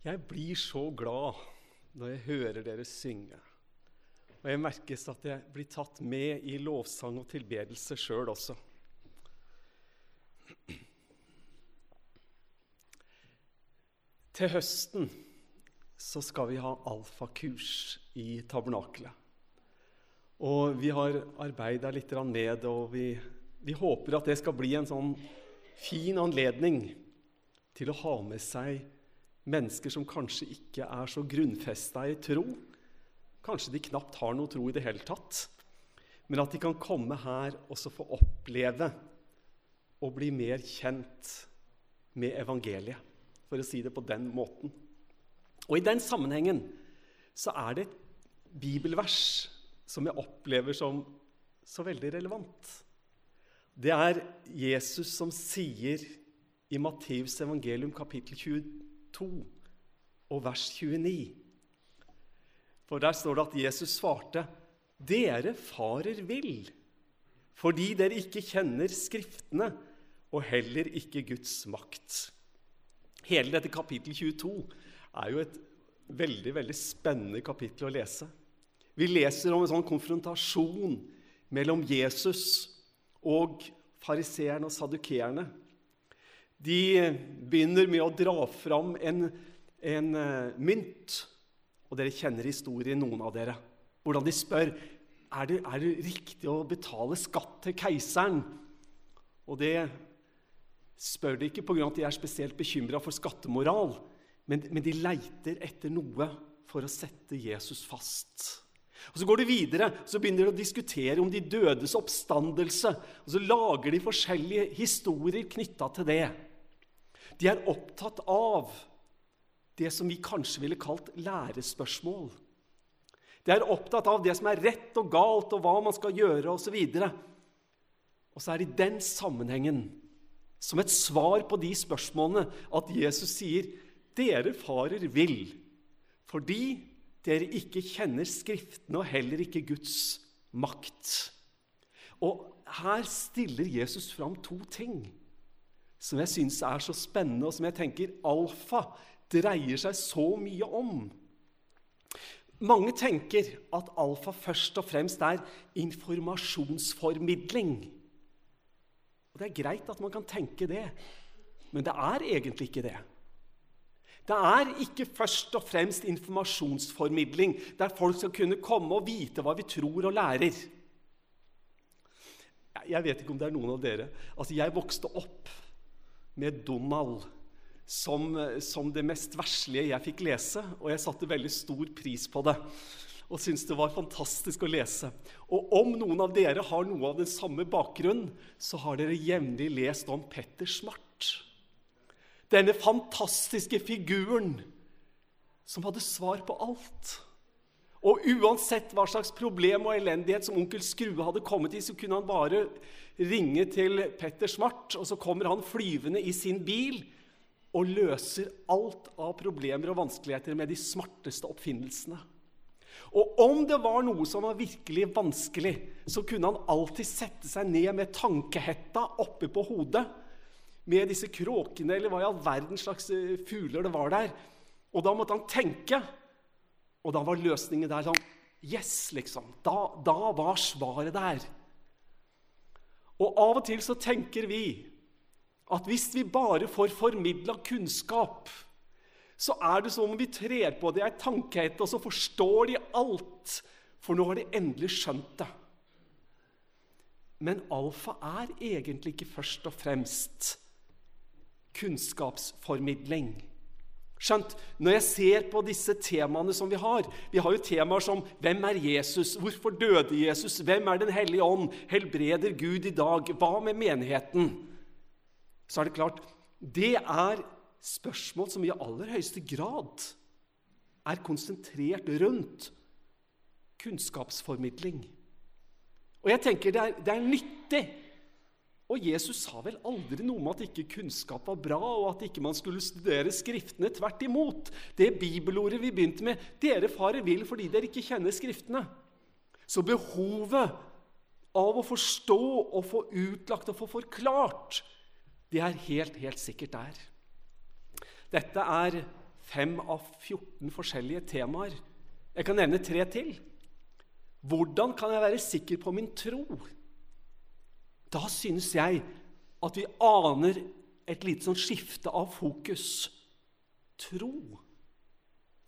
Jeg blir så glad når jeg hører dere synge. Og jeg merkes at jeg blir tatt med i lovsang og tilbedelse sjøl også. Til høsten så skal vi ha alfakurs i tabernakelet. Og vi har arbeida litt med det, og vi, vi håper at det skal bli en sånn fin anledning til å ha med seg mennesker som kanskje ikke er så grunnfesta i tro. Kanskje de knapt har noe tro i det hele tatt. Men at de kan komme her og så få oppleve å bli mer kjent med evangeliet, for å si det på den måten. Og I den sammenhengen så er det et bibelvers som jeg opplever som så veldig relevant. Det er Jesus som sier i Matteus evangelium kapittel 22 2 og vers 29. For der står det at Jesus svarte, 'Dere farer vill, fordi dere ikke kjenner Skriftene' 'og heller ikke Guds makt'. Hele dette kapittel 22 er jo et veldig veldig spennende kapittel å lese. Vi leser om en sånn konfrontasjon mellom Jesus og fariseerne og sadukeerne. De begynner med å dra fram en, en uh, mynt. Og dere kjenner historien, noen av dere. Hvordan de spør er det er det riktig å betale skatt til keiseren. Og det spør de ikke pga. at de er spesielt bekymra for skattemoral, men, men de leiter etter noe for å sette Jesus fast. Og Så går de videre så begynner de å diskutere om de dødes oppstandelse. og Så lager de forskjellige historier knytta til det. De er opptatt av det som vi kanskje ville kalt lærespørsmål. De er opptatt av det som er rett og galt, og hva man skal gjøre osv. Og, og så er det i den sammenhengen, som et svar på de spørsmålene, at Jesus sier, 'Dere farer vill fordi dere ikke kjenner Skriftene og heller ikke Guds makt.' Og her stiller Jesus fram to ting som jeg syns er så spennende, og som jeg tenker alfa dreier seg så mye om. Mange tenker at alfa først og fremst er informasjonsformidling. Og Det er greit at man kan tenke det, men det er egentlig ikke det. Det er ikke først og fremst informasjonsformidling der folk skal kunne komme og vite hva vi tror og lærer. Jeg vet ikke om det er noen av dere. Altså, Jeg vokste opp med Donald som, som, det mest verslige jeg fikk lese, og jeg satte veldig stor pris på det. Og syntes det var fantastisk å lese. Og om noen av dere har noe av den samme bakgrunn, så har dere jevnlig lest om Petter Smart. Denne fantastiske figuren som hadde svar på alt. Og uansett hva slags problem og elendighet som onkel Skrue hadde kommet i, så kunne han bare ringe til Petter Smart, og så kommer han flyvende i sin bil og løser alt av problemer og vanskeligheter med de smarteste oppfinnelsene. Og om det var noe som var virkelig vanskelig, så kunne han alltid sette seg ned med tankehetta oppe på hodet, med disse kråkene eller hva i all verdens slags eh, fugler det var der. Og da måtte han tenke. Og da var løsningen der sånn Yes, liksom. Da, da var svaret der. Og av og til så tenker vi at hvis vi bare får formidla kunnskap, så er det som om vi trer på det ei tankehette, og så forstår de alt, for nå har de endelig skjønt det. Men alfa er egentlig ikke først og fremst kunnskapsformidling. Skjønt, Når jeg ser på disse temaene som vi har Vi har jo temaer som 'Hvem er Jesus?' 'Hvorfor døde Jesus?' 'Hvem er Den hellige ånd?' 'Helbreder Gud i dag?' Hva med menigheten? Så er det klart Det er spørsmål som i aller høyeste grad er konsentrert rundt kunnskapsformidling. Og jeg tenker det er, det er nyttig og Jesus sa vel aldri noe om at ikke kunnskap var bra, og at ikke man skulle studere Skriftene. Tvert imot. Det bibelordet vi begynte med 'Dere farer vill fordi dere ikke kjenner Skriftene'. Så behovet av å forstå og få utlagt og få forklart, det er helt, helt sikkert der. Dette er fem av 14 forskjellige temaer. Jeg kan nevne tre til. Hvordan kan jeg være sikker på min tro? Da synes jeg at vi aner et lite sånn skifte av fokus. Tro.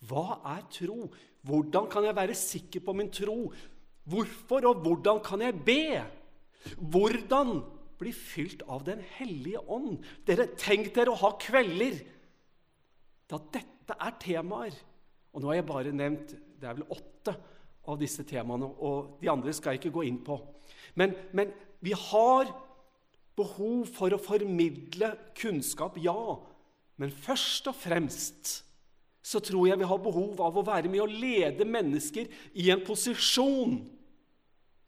Hva er tro? Hvordan kan jeg være sikker på min tro? Hvorfor og hvordan kan jeg be? Hvordan bli fylt av Den hellige ånd? Dere, Tenk dere å ha kvelder da dette er temaer. Og nå har jeg bare nevnt det er vel åtte av disse temaene, og de andre skal jeg ikke gå inn på. Men, men vi har behov for å formidle kunnskap, ja. Men først og fremst så tror jeg vi har behov av å være med og lede mennesker i en posisjon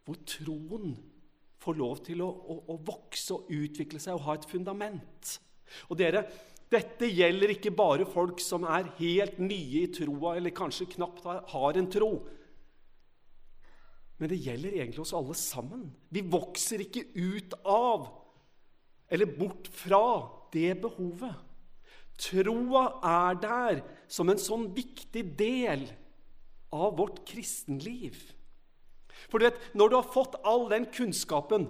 hvor troen får lov til å, å, å vokse og utvikle seg og ha et fundament. Og dere, dette gjelder ikke bare folk som er helt nye i troa, eller kanskje knapt har en tro. Men det gjelder egentlig oss alle sammen. Vi vokser ikke ut av eller bort fra det behovet. Troa er der som en sånn viktig del av vårt kristenliv. For du vet, når du har fått all den kunnskapen,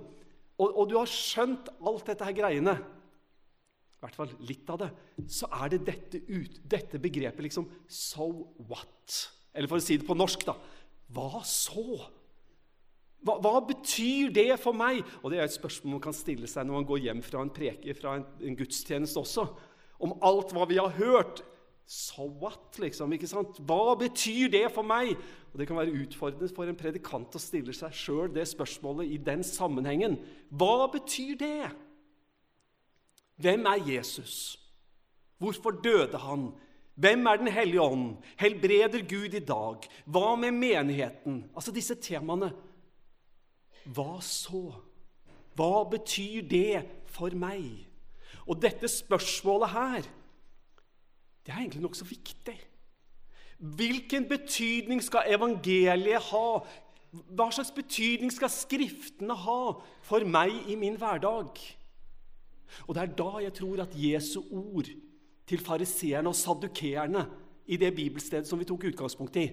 og, og du har skjønt alt dette her greiene I hvert fall litt av det. Så er det dette, ut, dette begrepet liksom So what? Eller for å si det på norsk, da Hva så? Hva, hva, betyr det for meg? Og Det er et spørsmål man kan stille seg når man går hjem fra en preke, fra en, en gudstjeneste også om alt hva vi har hørt. So what, liksom? ikke sant? Hva betyr det for meg? Og Det kan være utfordrende for en predikant å stille seg sjøl det spørsmålet i den sammenhengen. Hva betyr det? Hvem er Jesus? Hvorfor døde han? Hvem er Den hellige ånd? Helbreder Gud i dag? Hva med menigheten? Altså disse temaene. Hva så? Hva betyr det for meg? Og dette spørsmålet her, det er egentlig nokså viktig. Hvilken betydning skal evangeliet ha? Hva slags betydning skal Skriftene ha for meg i min hverdag? Og Det er da jeg tror at Jesu ord til fariseerne og saddukeerne i det bibelstedet som vi tok utgangspunkt i,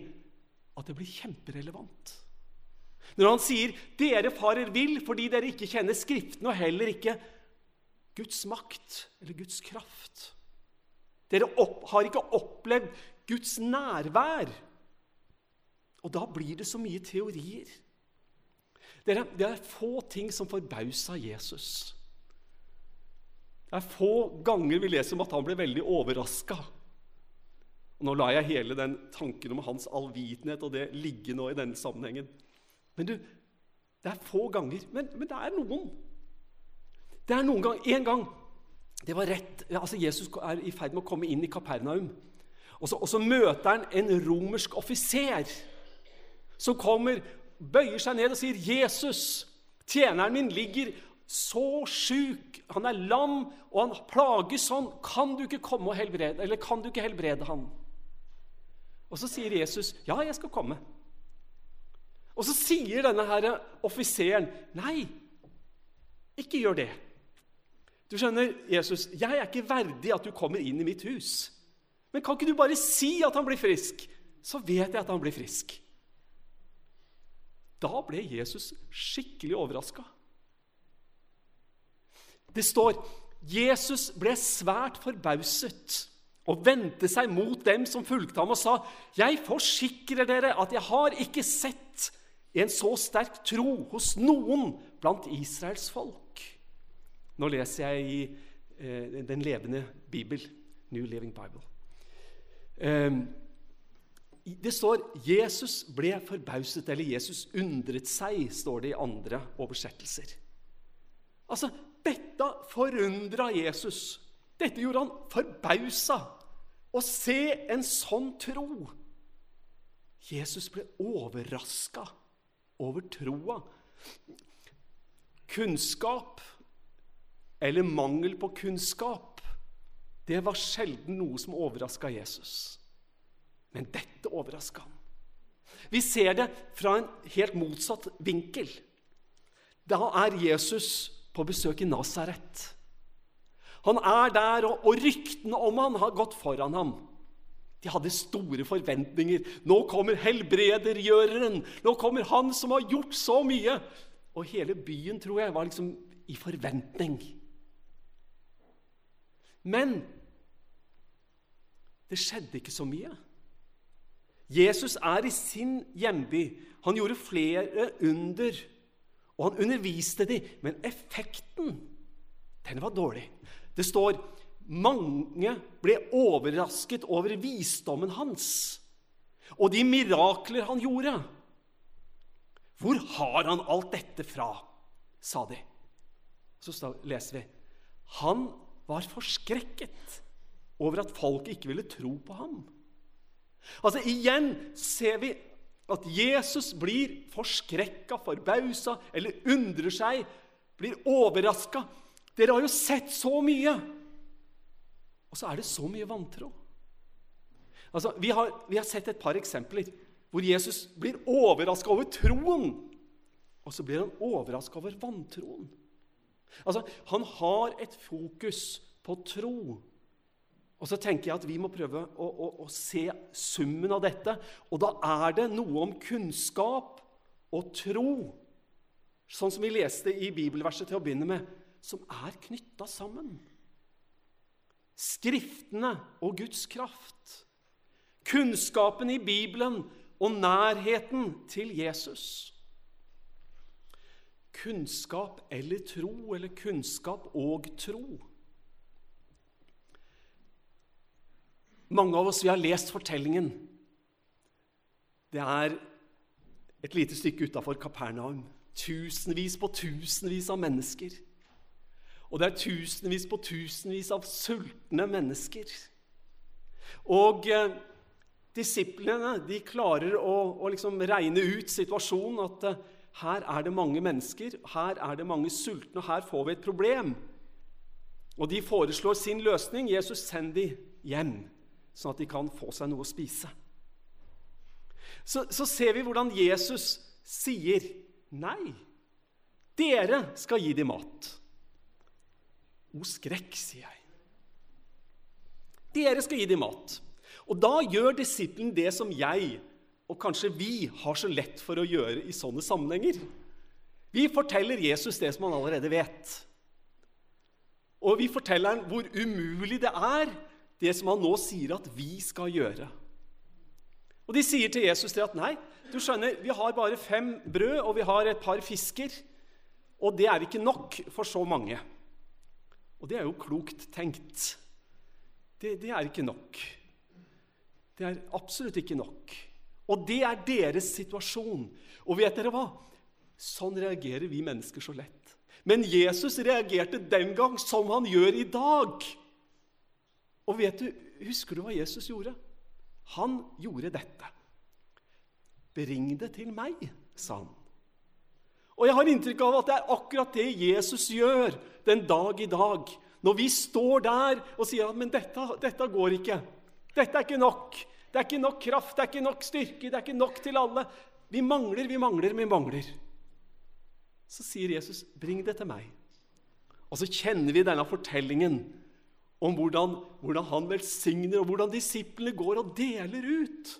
at det blir kjemperelevant. Når han sier 'dere farer vill fordi dere ikke kjenner Skriftene' og heller ikke Guds makt eller Guds kraft. Dere opp, har ikke opplevd Guds nærvær. Og da blir det så mye teorier. Dere, det er få ting som forbausa Jesus. Det er få ganger vi leser om at han ble veldig overraska. Nå lar jeg hele den tanken om hans allvitenhet og det ligge nå i denne sammenhengen. Men du, det er få ganger. Men, men det er noen. Det er noen gang, En gang det var rett, altså Jesus er i ferd med å komme inn i Kapernaum. Og så, og så møter han en romersk offiser som kommer, bøyer seg ned og sier, 'Jesus, tjeneren min ligger så sjuk, han er lam, og han plages sånn. Kan du ikke komme og helbrede, eller kan du ikke helbrede han?' Og så sier Jesus, 'Ja, jeg skal komme'. Og så sier denne her offiseren, 'Nei, ikke gjør det'. Du skjønner, Jesus, jeg er ikke verdig at du kommer inn i mitt hus. Men kan ikke du bare si at han blir frisk? Så vet jeg at han blir frisk. Da ble Jesus skikkelig overraska. Det står Jesus ble svært forbauset og vendte seg mot dem som fulgte ham, og sa, 'Jeg forsikrer dere at jeg har ikke sett en så sterk tro hos noen blant Israels folk.' Nå leser jeg i eh, Den levende bibel, New Living Bible. Eh, det står 'Jesus ble forbauset', eller 'Jesus undret seg', står det i andre oversettelser. Altså, Dette forundra Jesus. Dette gjorde han forbausa. Å se en sånn tro. Jesus ble overraska over troa. Kunnskap eller mangel på kunnskap, det var sjelden noe som overraska Jesus. Men dette overraska han. Vi ser det fra en helt motsatt vinkel. Da er Jesus på besøk i Nasaret. Han er der, og, ryktene om han har gått foran ham. De hadde store forventninger. Nå kommer helbredergjøreren. Nå kommer han som har gjort så mye. Og hele byen, tror jeg, var liksom i forventning. Men det skjedde ikke så mye. Jesus er i sin hjemby. Han gjorde flere under, og han underviste dem, men effekten, den var dårlig. Det står mange ble overrasket over visdommen hans og de mirakler han gjorde. Hvor har han alt dette fra? sa de. Så leser vi han var forskrekket over at folket ikke ville tro på ham. Altså Igjen ser vi at Jesus blir forskrekka, forbausa eller undrer seg, blir overraska. Dere har jo sett så mye! Og så er det så mye vantro. Altså, vi, har, vi har sett et par eksempler hvor Jesus blir overraska over troen. Og så blir han overraska over vantroen. Altså, Han har et fokus på tro. Og så tenker jeg at vi må prøve å, å, å se summen av dette. Og da er det noe om kunnskap og tro, sånn som vi leste i bibelverset til å begynne med, som er knytta sammen. Skriftene og Guds kraft. Kunnskapen i Bibelen og nærheten til Jesus. Kunnskap eller tro, eller kunnskap og tro. Mange av oss vi har lest fortellingen. Det er et lite stykke utafor Kapernaum. Tusenvis på tusenvis av mennesker. Og det er tusenvis på tusenvis av sultne mennesker. Og eh, disiplene de klarer å, å liksom regne ut situasjonen. At eh, her er det mange mennesker, her er det mange sultne, og her får vi et problem. Og de foreslår sin løsning. Jesus, send de hjem, sånn at de kan få seg noe å spise. Så, så ser vi hvordan Jesus sier nei. Dere skal gi dem mat. O skrekk, sier jeg. Dere skal gi dem mat. Og da gjør disippelen det som jeg, og kanskje vi, har så lett for å gjøre i sånne sammenhenger. Vi forteller Jesus det som han allerede vet. Og vi forteller ham hvor umulig det er, det som han nå sier at vi skal gjøre. Og De sier til Jesus det at nei, du skjønner, vi har bare fem brød og vi har et par fisker. Og det er ikke nok for så mange. Og det er jo klokt tenkt. Det, det er ikke nok. Det er absolutt ikke nok. Og det er deres situasjon. Og vet dere hva? Sånn reagerer vi mennesker så lett. Men Jesus reagerte den gang som han gjør i dag. Og vet du, husker du hva Jesus gjorde? Han gjorde dette. Bring det til meg, sa han. Og jeg har inntrykk av at det er akkurat det Jesus gjør den dag i dag. Når vi står der og sier at men dette, dette går ikke. Dette er ikke nok. Det er ikke nok kraft, det er ikke nok styrke, det er ikke nok til alle. Vi mangler, vi mangler, vi mangler. Så sier Jesus, 'Bring det til meg'. Og så kjenner vi denne fortellingen om hvordan, hvordan han velsigner, og hvordan disiplene går og deler ut.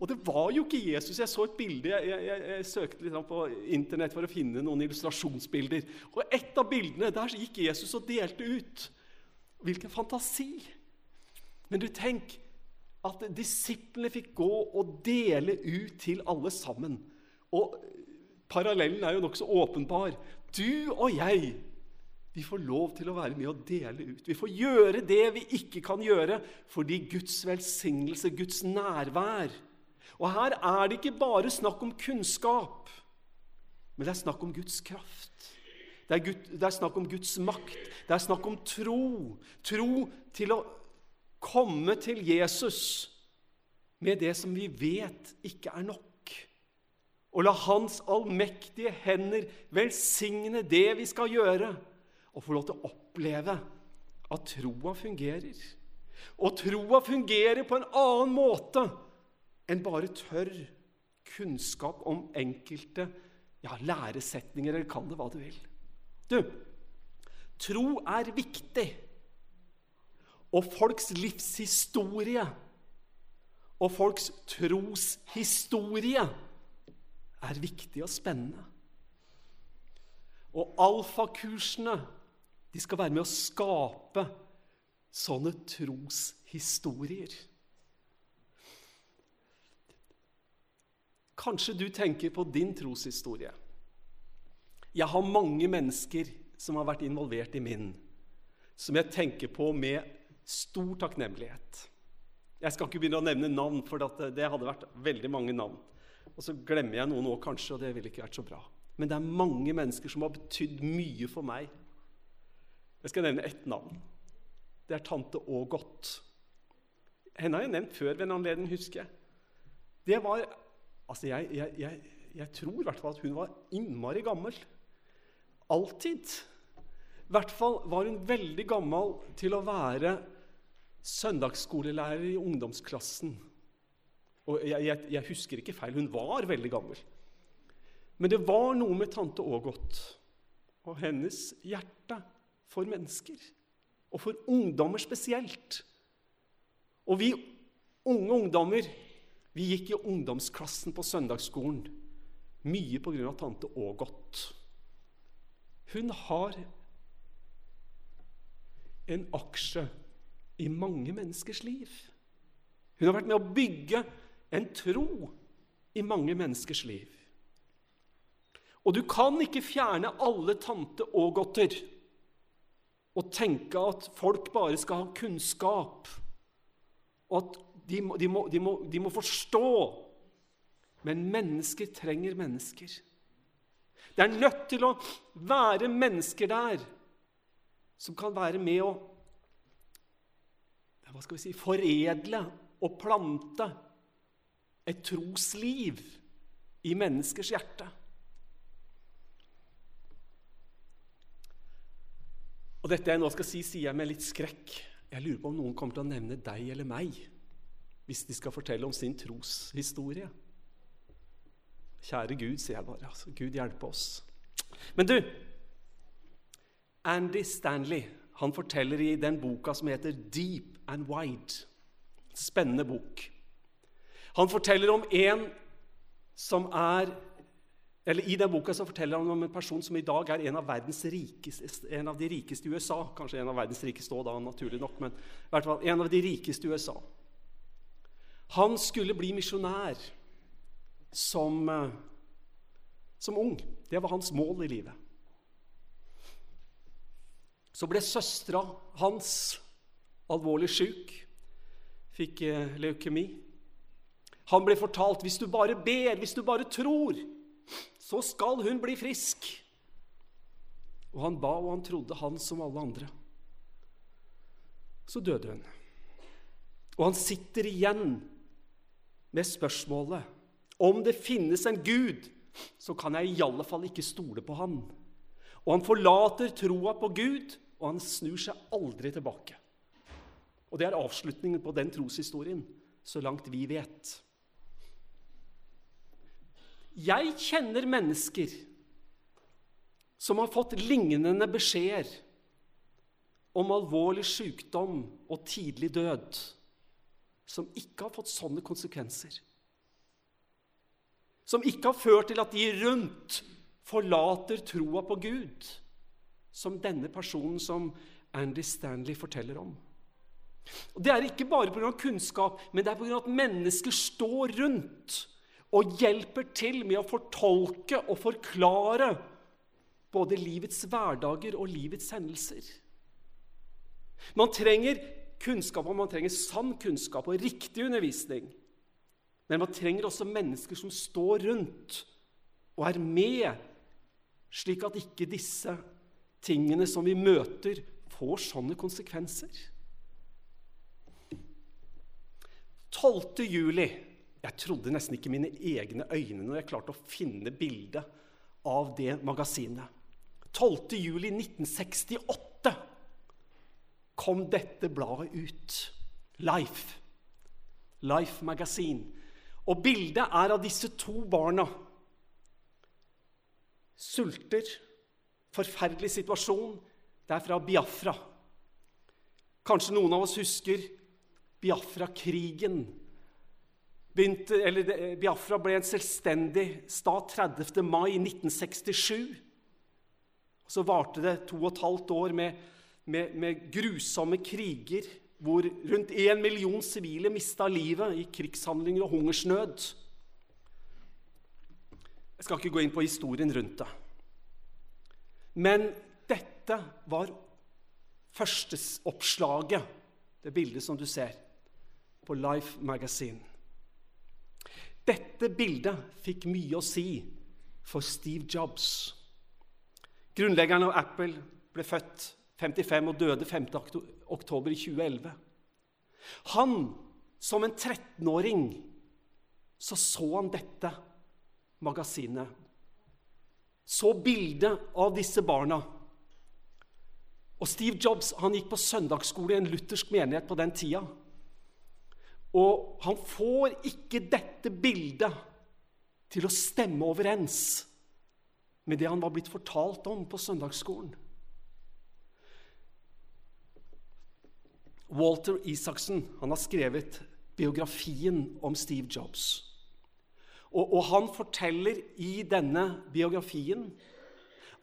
Og det var jo ikke Jesus. Jeg så et bilde, jeg, jeg, jeg søkte litt på Internett for å finne noen illustrasjonsbilder. Og ett av bildene, der gikk Jesus og delte ut. Hvilken fantasi! Men du tenk at disiplene fikk gå og dele ut til alle sammen. Og parallellen er jo nokså åpenbar. Du og jeg vi får lov til å være med og dele ut. Vi får gjøre det vi ikke kan gjøre fordi Guds velsignelse, Guds nærvær, og her er det ikke bare snakk om kunnskap, men det er snakk om Guds kraft. Det er, Gud, det er, snakk om Guds makt. Det er snakk om tro. Tro til å komme til Jesus med det som vi vet ikke er nok. Og la Hans allmektige hender velsigne det vi skal gjøre, og få lov til å oppleve at troa fungerer. Og troa fungerer på en annen måte enn bare tørr kunnskap om enkelte ja, læresetninger, eller kall det hva du vil. Du, tro er viktig. og folks livshistorie og folks troshistorie er viktig og spennende. Og alfakursene de skal være med å skape sånne troshistorier. Kanskje du tenker på din troshistorie. Jeg har mange mennesker som har vært involvert i min, som jeg tenker på med stor takknemlighet. Jeg skal ikke begynne å nevne navn, for det hadde vært veldig mange navn. Og så glemmer jeg noen òg, kanskje, og det ville ikke vært så bra. Men det er mange mennesker som har betydd mye for meg. Jeg skal nevne ett navn. Det er tante Ågot. Henne har jeg nevnt før ved en anledning, husker jeg. Det var Altså, jeg, jeg, jeg, jeg tror i hvert fall at hun var innmari gammel. Alltid. I hvert fall var hun veldig gammel til å være søndagsskolelærer i ungdomsklassen. Og jeg, husker ikke feil, hun var veldig gammel. Men det var noe med tante Ågot og hennes hjerte for mennesker. Og for ungdommer spesielt. Og vi unge ungdommer vi gikk i ungdomsklassen på søndagsskolen. Mye av tante Ågot. Hun har en aksje i mange menneskers liv. Hun har vært med å bygge en tro i mange menneskers liv. Og du kan ikke fjerne alle tante Ågotter og tenke at folk bare skal ha kunnskap, og at de må, de må, de må, de må forstå. Men mennesker trenger mennesker. Det er nødt til å være mennesker der som kan være med å hva skal vi si, foredle og plante et trosliv i menneskers hjerte. Og dette jeg nå skal si, sier jeg med litt skrekk. Jeg lurer på om noen kommer til å nevne deg eller meg hvis de skal fortelle om sin troshistorie. Kjære Gud, sier jeg bare. Altså, Gud hjelpe oss. Men du Andy Stanley han forteller i den boka som heter 'Deep and Wide'. Spennende bok. Han forteller om en som er eller I den boka så forteller han om en person som i dag er en av, rikeste, en av de rikeste i USA. Kanskje en av verdens rikeste òg, naturlig nok, men i hvert fall en av de rikeste i USA. Han skulle bli misjonær som, eh, som ung. Det var hans mål i livet. Så ble søstera hans alvorlig syk, fikk eh, leukemi. Han ble fortalt hvis du bare ber, hvis du bare tror, så skal hun bli frisk. Og han ba, og han trodde, han som alle andre. Så døde hun. Og han sitter igjen med spørsmålet om det finnes en Gud, så kan jeg i alle fall ikke stole på han. Og han forlater troa på Gud, og han snur seg aldri tilbake. Og det er avslutningen på den troshistorien, så langt vi vet. Jeg kjenner mennesker som har fått lignende beskjeder om alvorlig sykdom og tidlig død som ikke har fått sånne konsekvenser. Som ikke har ført til at de rundt forlater troa på Gud, som denne personen som Andy Stanley forteller om. Og Det er ikke bare pga. kunnskap, men det er pga. at mennesker står rundt og hjelper til med å fortolke og forklare både livets hverdager og livets hendelser. Man trenger kunnskap om man trenger sann kunnskap og riktig undervisning. Men man trenger også mennesker som står rundt og er med, slik at ikke disse tingene som vi møter, får sånne konsekvenser. 12. juli Jeg trodde nesten ikke mine egne øyne når jeg klarte å finne bildet av det magasinet. 12. juli 1968 kom dette bladet ut. Life. Life Magazine. Og bildet er av disse to barna. Sulter. Forferdelig situasjon. Det er fra Biafra. Kanskje noen av oss husker Biafra-krigen. Biafra ble en selvstendig stat 30. mai 1967. Så varte det to og et halvt år med, med, med grusomme kriger hvor rundt én million sivile mista livet i krigshandlinger og hungersnød. Jeg skal ikke gå inn på historien rundt det. Men dette var førsteoppslaget, det bildet som du ser, på Life Magazine. Dette bildet fikk mye å si for Steve Jobs. Grunnleggeren av Apple ble født 55 og døde 5. oktober i 2011. Han, som en 13-åring, så så han dette magasinet. Så bildet av disse barna. Og Steve Jobs han gikk på søndagsskole i en luthersk menighet på den tida. Og han får ikke dette bildet til å stemme overens med det han var blitt fortalt om på søndagsskolen. Walter Isaksen han har skrevet biografien om Steve Jobs. Og, og, han forteller i denne biografien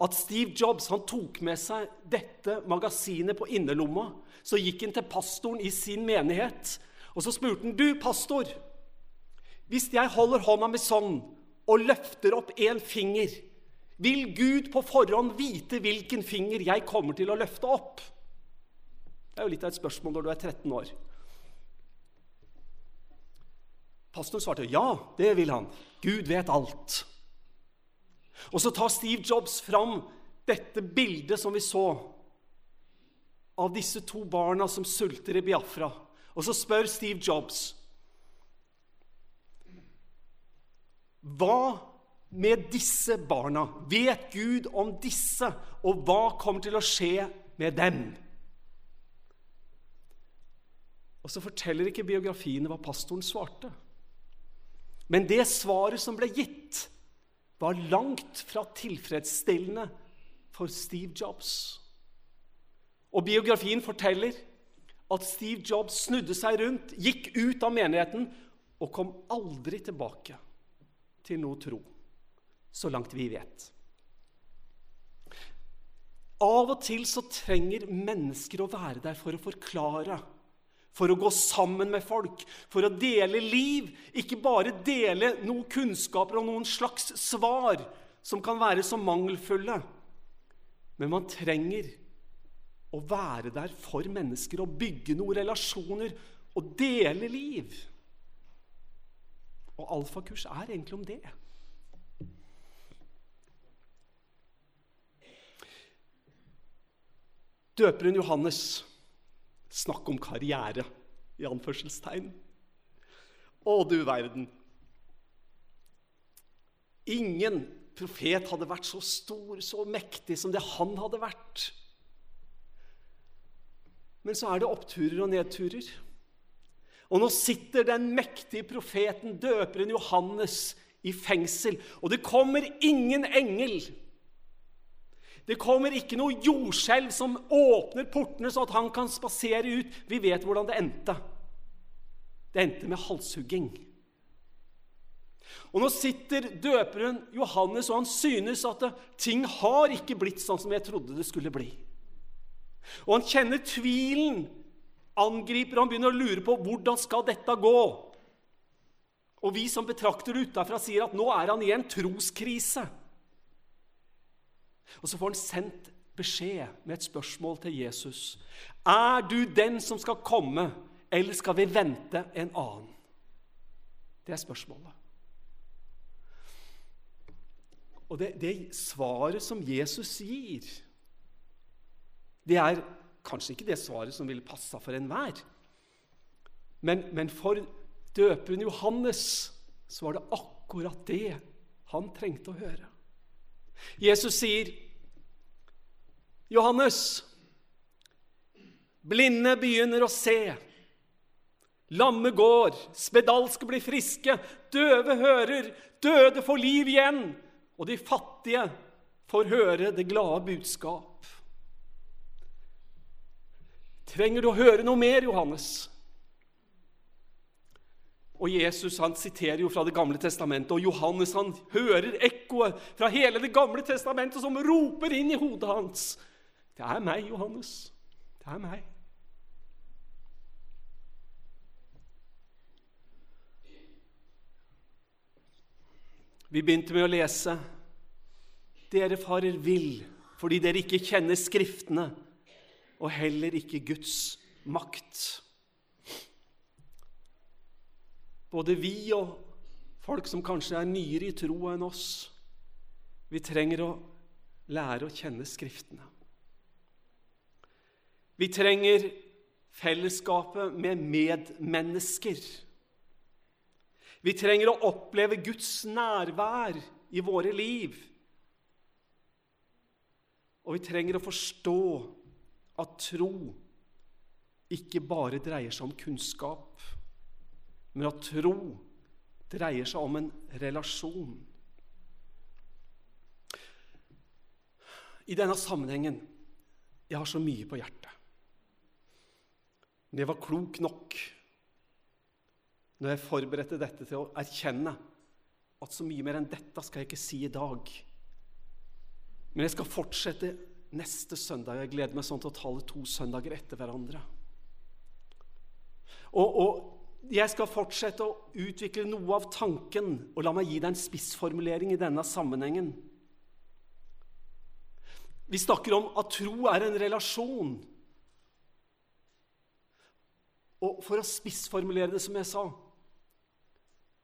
at Steve Jobs han tok med seg dette magasinet på innerlomma. Så gikk han til pastoren i sin menighet og så spurte han, 'Du, pastor, hvis jeg holder hånda mi sånn og løfter opp én finger, vil Gud på forhånd vite hvilken finger jeg kommer til å løfte opp?' Det er jo litt av et spørsmål når du er 13 år. Pastoren svarte ja, det vil han. Gud vet alt. Og så tar Steve Jobs fram dette bildet som vi så av disse to barna som sulter i Biafra. Og så spør Steve Jobs Hva med disse barna? Vet Gud om disse, og hva kommer til å skje med dem? Og så forteller ikke biografiene hva pastoren svarte. Men det svaret som ble gitt, var langt fra tilfredsstillende for Steve Jobs. Og biografien forteller at Steve Jobs snudde seg rundt, gikk ut av menigheten og kom aldri tilbake til noe tro, så langt vi vet. Av og til så trenger mennesker å være der for å forklare, for å gå sammen med folk, for å dele liv. Ikke bare dele noen kunnskaper og noen slags svar som kan være så mangelfulle. Men man trenger å være der for mennesker og bygge noen relasjoner og dele liv. Og alfakurs er egentlig om det. Døperen Johannes Snakk om karriere, i anførselstegn. Å, du verden! Ingen profet hadde vært så stor, så mektig som det han hadde vært. Men så er det oppturer og nedturer. Og nå sitter den mektige profeten, døperen Johannes, i fengsel. Og det kommer ingen engel. Det kommer ikke noe jordskjelv som åpner portene, så at han kan spasere ut. Vi vet hvordan det endte. Det endte med halshugging. Og Nå sitter døperen Johannes, og han synes at ting har ikke blitt sånn som jeg trodde det skulle bli. Og han kjenner tvilen, angriper og han begynner å lure på hvordan skal dette gå. Og vi som betrakter det utafra, sier at nå er han i en troskrise. Og så får han sendt beskjed med et spørsmål til Jesus. Er du den som skal komme, eller skal vi vente en annen? Det er spørsmålet. Og det, det svaret som Jesus gir, det er kanskje ikke det svaret som ville passa for enhver. Men, men for døperen Johannes så var det akkurat det han trengte å høre. Jesus sier, 'Johannes, blinde begynner å se.' Lamme går, spedalske blir friske, døve hører, døde får liv igjen, og de fattige får høre det glade budskap. Trenger du å høre noe mer, Johannes? Og Jesus han siterer jo fra Det gamle testamentet, og Johannes han hører ekkoet fra hele Det gamle testamentet som roper inn i hodet hans. Det er meg, Johannes. Det er meg. Vi begynte med å lese Dere farer vill fordi dere ikke kjenner Skriftene og heller ikke Guds makt. Både vi og folk som kanskje er nyere i troa enn oss, vi trenger å lære å kjenne Skriftene. Vi trenger fellesskapet med medmennesker. Vi trenger å oppleve Guds nærvær i våre liv. Og vi trenger å forstå at tro ikke bare dreier seg om kunnskap, men at tro dreier seg om en relasjon. I denne sammenhengen jeg har så mye på hjertet. Men jeg var klok nok når jeg forberedte dette, til å erkjenne at så mye mer enn dette skal jeg ikke si i dag. Men jeg skal fortsette neste søndag. Jeg gleder meg sånn til å tale to søndager etter hverandre. Og, og jeg skal fortsette å utvikle noe av tanken, og la meg gi deg en spissformulering i denne sammenhengen. Vi snakker om at tro er en relasjon. Og for å spissformulere det som jeg sa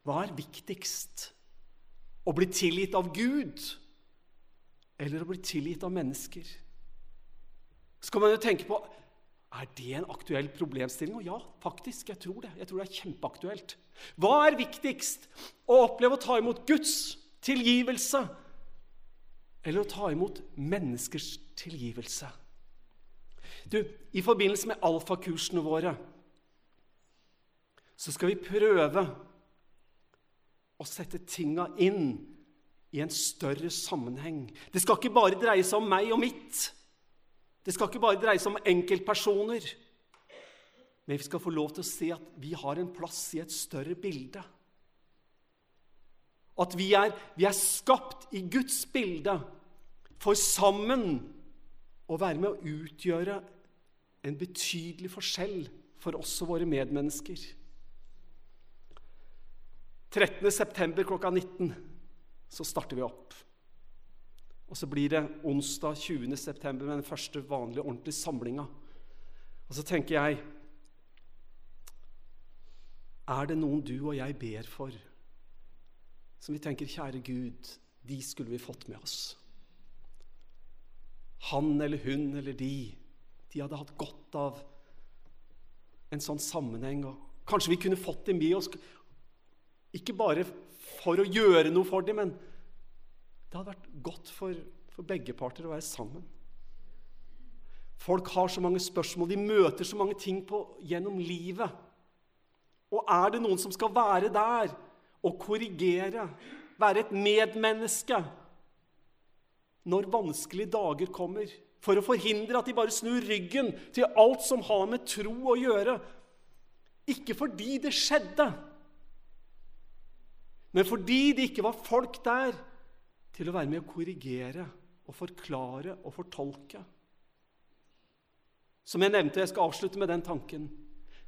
Hva er viktigst? Å bli tilgitt av Gud eller å bli tilgitt av mennesker? Så kan man jo tenke på er det en aktuell problemstilling. Og ja, faktisk. Jeg tror det. Jeg tror det er kjempeaktuelt. Hva er viktigst? Å oppleve å ta imot Guds tilgivelse eller å ta imot menneskers tilgivelse? Du, I forbindelse med alfakursene våre så skal vi prøve å sette tinga inn i en større sammenheng. Det skal ikke bare dreie seg om meg og mitt. Det skal ikke bare dreie seg om enkeltpersoner. Men vi skal få lov til å se at vi har en plass i et større bilde. At vi er, vi er skapt i Guds bilde for sammen å være med å utgjøre en betydelig forskjell for oss og våre medmennesker. 13.9. klokka 19 så starter vi opp. Og så blir det onsdag 20. september med den første vanlige, ordentlige samlinga. Og så tenker jeg Er det noen du og jeg ber for, som vi tenker, kjære Gud, de skulle vi fått med oss? Han eller hun eller de, de hadde hatt godt av en sånn sammenheng. og Kanskje vi kunne fått dem med oss, ikke bare for å gjøre noe for dem, men det hadde vært godt for, for begge parter å være sammen. Folk har så mange spørsmål, de møter så mange ting på, gjennom livet. Og er det noen som skal være der og korrigere, være et medmenneske når vanskelige dager kommer, for å forhindre at de bare snur ryggen til alt som har med tro å gjøre? Ikke fordi det skjedde, men fordi det ikke var folk der til å være med å korrigere og forklare og fortolke. Som jeg nevnte, jeg skal avslutte med den tanken.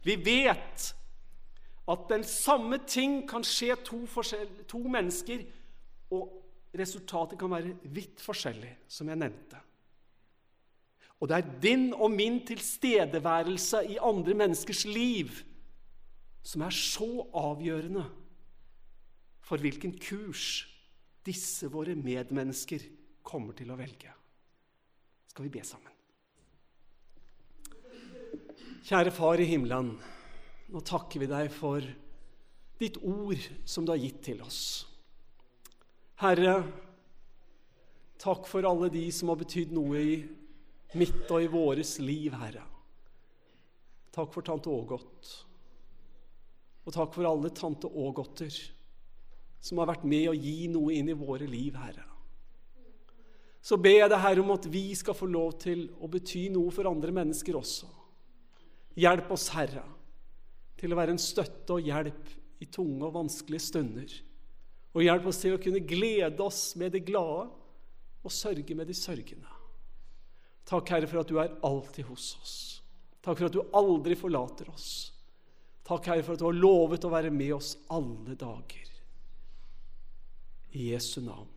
Vi vet at den samme ting kan skje to, to mennesker, og resultatet kan være vidt forskjellig, som jeg nevnte. Og det er din og min tilstedeværelse i andre menneskers liv som er så avgjørende for hvilken kurs disse våre medmennesker kommer til å velge. Skal vi be sammen? Kjære Far i himmelen. Nå takker vi deg for ditt ord som du har gitt til oss. Herre, takk for alle de som har betydd noe i mitt og i våres liv, Herre. Takk for tante Ågot. Og takk for alle tante Ågotter som har vært med å gi noe inn i våre liv, Herre. Så ber jeg deg, Herre, om at vi skal få lov til å bety noe for andre mennesker også. Hjelp oss, Herre, til å være en støtte og hjelp i tunge og vanskelige stunder. Og hjelp oss til å kunne glede oss med de glade og sørge med de sørgende. Takk, Herre, for at du er alltid hos oss. Takk for at du aldri forlater oss. Takk, Herre, for at du har lovet å være med oss alle dager. I Jesu navn.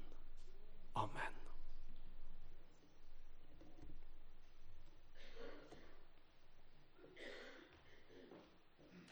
Amen.